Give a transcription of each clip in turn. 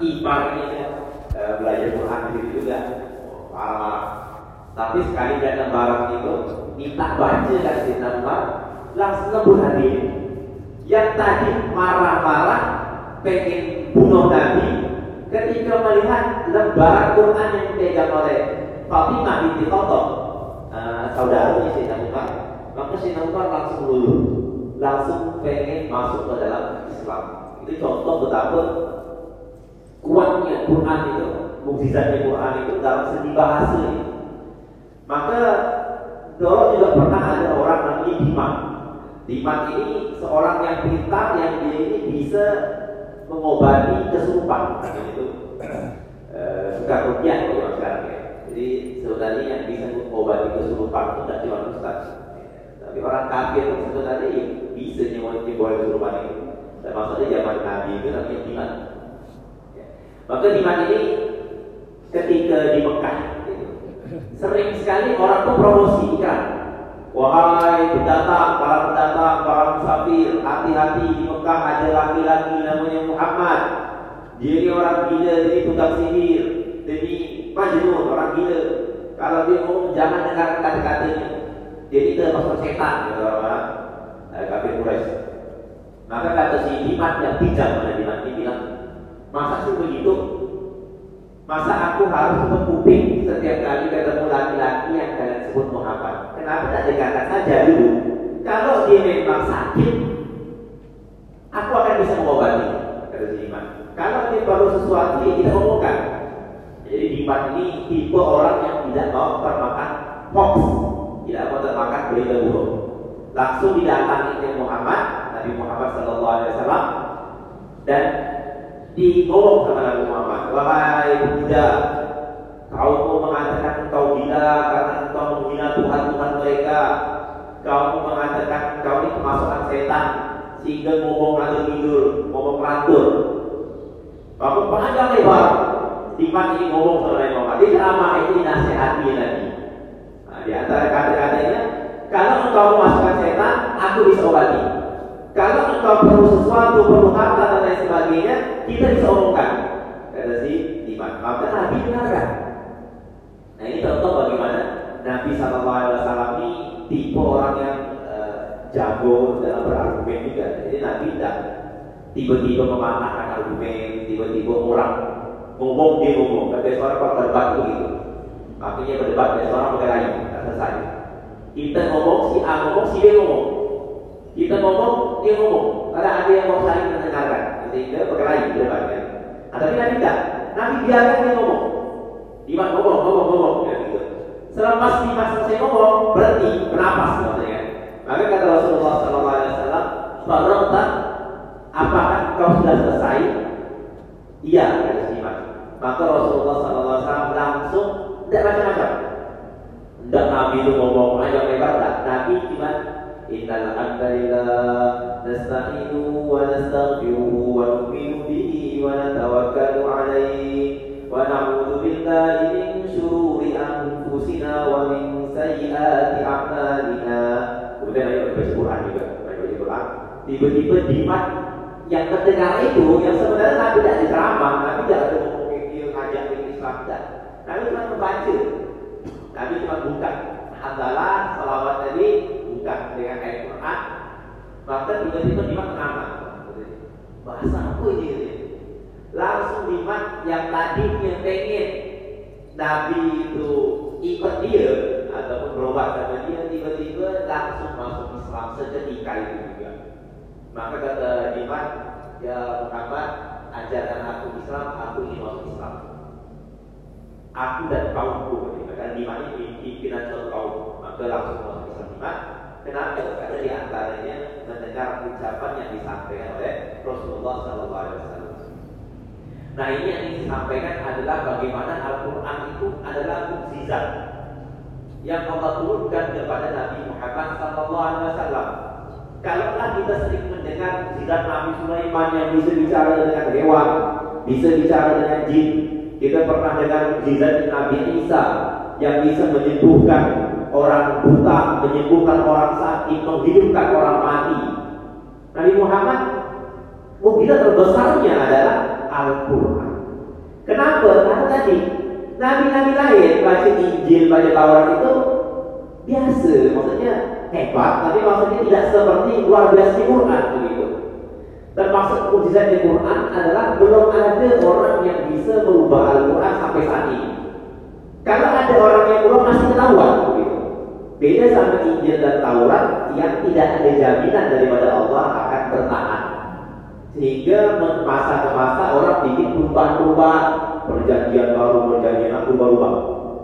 ipar ini kan uh, belajar Quran juga marah-marah. Tapi sekali dia lebaran itu minta baca si Umar langsung lembut hati. Yang tadi marah-marah pengen bunuh Nabi ketika melihat lembaran Quran yang dipegang oleh Fatimah binti Khattab uh, saudaranya si Umar maka si langsung luluh langsung pengen masuk ke dalam Islam itu contoh betapa Quran itu mukjizatnya Quran itu dalam segi bahasa ini. maka dulu juga pernah ada orang namanya Diman Diman ini seorang yang pintar yang dia ini bisa mengobati kesurupan itu. Eh, suka rukyah kalau sekarang ya. Jadi sebenarnya yang bisa mengobati kesurupan itu tidak cuma ustaz. Tapi orang kafir itu sebenarnya bisa boleh kesurupan itu. Dan maksudnya zaman Nabi itu namanya Diman ya. maka Diman ini ketika di Mekah sering sekali orang tuh promosi iklan Wahai pendatang, para pendatang, para musafir, hati-hati di Mekah ada laki-laki namanya Muhammad. Dia ni orang gila, jadi tukang sihir, jadi majnun, orang gila. Kalau dia ngomong jangan dengar kata-katanya. Jadi itu masuk setan, kata orang eh, kafir Quraisy. Maka kata si Dimat yang bijak pada Dimat ini bilang, masa sih begitu? Masa aku harus kuping setiap kali ketemu laki-laki yang kalian sebut Muhammad? Kenapa tak dikatakan saja dulu? Kalau dia memang sakit, aku akan bisa mengobati. Kata si Iman. Kalau dia perlu sesuatu yang kita omongkan. Jadi Iman ini tipe orang yang tidak mau termakan hoax, tidak mau termakan berita buruk. Langsung didatangi oleh Muhammad, Nabi Muhammad Sallallahu Alaihi Wasallam, dan digolong sama Nabi Muhammad. Wahai pemuda, kau mengatakan kau gila karena engkau menghina Tuhan Tuhan mereka. Kau mengatakan kau ini kemasukan setan sehingga ngomong atau tidur, ngomong rantur. Kamu panjang lebar. Timan ini ngomong sama Muhammad. Dia ceramah itu dinasihati lagi. Nah, di antara kata-katanya, kalau engkau memasukkan setan, aku bisa obati. Kalau engkau perlu sesuatu, perlu harta dan lain sebagainya, kita bisa omongkan. Kata si Iman. Maka Nabi dengarkan. Nah ini contoh bagaimana Nabi Wasallam ini tipe orang yang uh, jago dalam berargumen juga. Jadi Nabi tidak tiba-tiba mematahkan argumen, tiba-tiba orang ngomong dia ngomong. Tapi orang kalau berdebat begitu. Makanya berdebat dan orang berkelahi, tidak selesai. Kita ngomong, si A ngomong, si B ngomong. Kita ngomong, dia ngomong. Karena ada yang mau saling mendengarkan. Sehingga berkelahi berdebat kan. Nah, tapi Nabi tidak. Nabi biarkan dia ngomong. Dimas ngomong, ngomong, ngomong. Ya, gitu. Selepas Dimas selesai ngomong, berhenti, bernapas maksudnya. Maka kata Rasulullah SAW, Farokta, apakah kau sudah selesai? Iya, kata Dimas. Maka Rasulullah SAW langsung tidak macam-macam. Tidak Nabi itu ngomong aja lebar, tidak. Nabi cuma Wa na'udzu billahi min shururi anfusina wa min sayyiati a'malina. Kemudian ayo baca Quran juga, baca Quran. Tiba-tiba Dimat yang terdengar itu yang sebenarnya Nabi tidak diceramah, Nabi tidak dia ngajak Islam tidak. Nabi cuma membaca. Nabi cuma buka Alhamdulillah, salawat tadi buka dengan ayat Quran. Maka tiba-tiba Dimat kenapa? Bahasa apa ini? Langsung Dimat yang tadinya pengen Nabi itu ikut dia ataupun berobat sama dia tiba-tiba langsung masuk Islam seketika itu juga. Maka kata Dimat, ya Muhammad, ajarkan aku Islam, aku ingin masuk Islam. Aku dan kaumku, karena Dimat ini pimpinan suatu kaum, maka langsung masuk Islam Dimat. Kenapa? Karena di antaranya mendengar ucapan yang disampaikan oleh Rasulullah SAW. Nah ini yang disampaikan adalah bagaimana Al-Quran itu adalah mukjizat yang Allah turunkan kepada Nabi Muhammad SAW. Kalaulah kita sering mendengar mukjizat Nabi Sulaiman yang bisa bicara dengan hewan, bisa bicara dengan jin, kita pernah dengar mukjizat Nabi Isa yang bisa menyembuhkan orang buta, menyembuhkan orang sakit, menghidupkan orang mati. Nabi Muhammad mukjizat terbesarnya adalah Al-Quran. Kenapa? Karena tadi Nabi-nabi lain baca Injil, baca Taurat itu biasa, maksudnya hebat, tapi maksudnya tidak seperti luar biasa Quran begitu. Maksud mujizat di Quran adalah belum ada orang yang bisa merubah Al-Quran sampai saat ini. Kalau ada orang yang belum masih ketahuan begitu. Beda sama Injil dan Taurat yang tidak ada jaminan daripada Allah akan bertahan. Sehingga masa ke masa orang bikin perubahan-perubahan perjanjian baru, perjanjian aku berubah.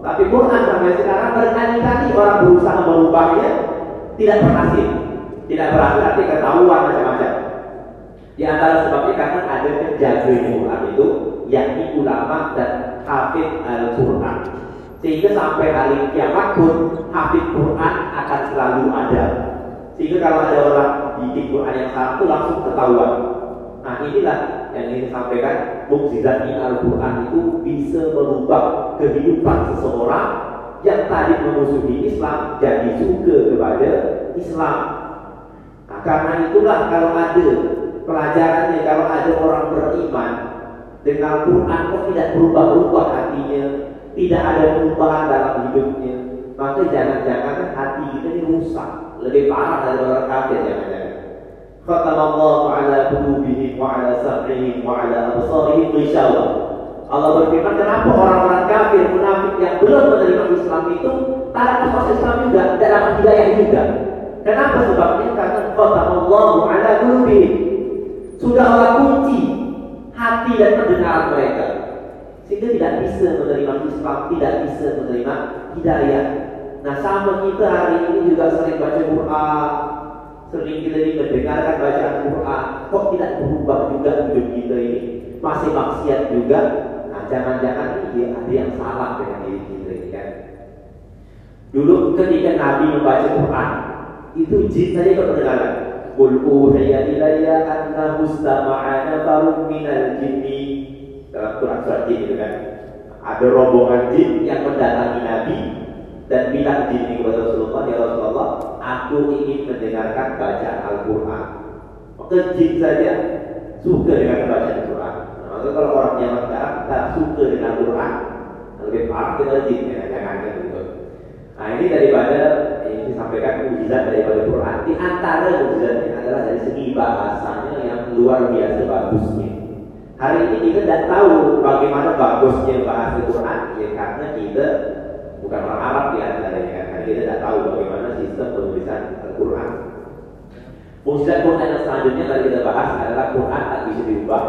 Tapi Quran sampai sekarang berkali-kali orang berusaha merubahnya tidak berhasil. Tidak berhasil, nanti ketahuan macam-macam. Di antara sebabnya karena ada penjaga Quran itu, yakni ulama dan hafid Al-Quran. Sehingga sampai hari kiamat pun hafid Quran akan selalu ada. Sehingga kalau ada orang bikin Quran yang salah itu langsung ketahuan. Nah inilah yang ingin sampaikan mukjizat Al-Quran itu bisa merubah kehidupan seseorang yang tadi memusuhi Islam jadi suka kepada Islam. Nah, karena itulah kalau ada pelajarannya, kalau ada orang beriman dengan Quran kok tidak berubah-ubah hatinya, tidak ada perubahan dalam hidupnya, maka jangan-jangan hati kita ini rusak, lebih parah dari orang kafir jangan-jangan. Khatamallahu ala qulubihim wa ala sam'ihim wa ala absarihim ghishawa. Allah berfirman, kenapa orang-orang kafir munafik yang belum menerima Islam itu dapat masuk Islam juga, tidak dapat hidayah juga. Kenapa sebabnya? Karena khatamallahu ala qulubihim. Sudah Allah kunci hati dan pendengaran mereka. Sehingga tidak bisa menerima Islam, tidak bisa menerima hidayah. Nah sama kita hari ini juga sering baca Quran, Sering kita ini mendengarkan bacaan Quran, kok tidak berubah juga hidup kita ini? Masih maksiat juga? Nah, jangan-jangan ini ada yang salah dengan diri kita ini kan? Dulu ketika Nabi membaca Quran, itu jin saja ikut mendengarkan. Qul uhiya ilayya anna mustama'ana farum minal jinni Quran surat jin itu kan. Ada rombongan jin yang mendatangi Nabi dan bilang diri kepada Rasulullah, ya Rasulullah, aku ingin mendengarkan bacaan Al-Quran. Maka jin saja suka dengan bacaan Al-Quran. Nah, kalau orang yang sekarang tak suka dengan Al-Quran, lebih parah kita jin, ya, jangan gitu. Nah ini daripada ini disampaikan mujizat daripada Quran. Di antara mujizatnya adalah dari segi bahasanya yang luar biasa bagusnya. Hari ini kita tidak tahu bagaimana bagusnya bahasa Quran, ya karena kita bukan orang Arab di antaranya kan. Karena kita tidak tahu bagaimana sistem penulisan Al-Quran. Mujizat Quran yang selanjutnya tadi kita bahas adalah Quran tak bisa diubah.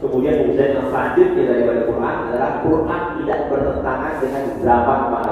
Kemudian mujizat yang selanjutnya daripada Quran adalah Quran tidak bertentangan dengan zaman mana pun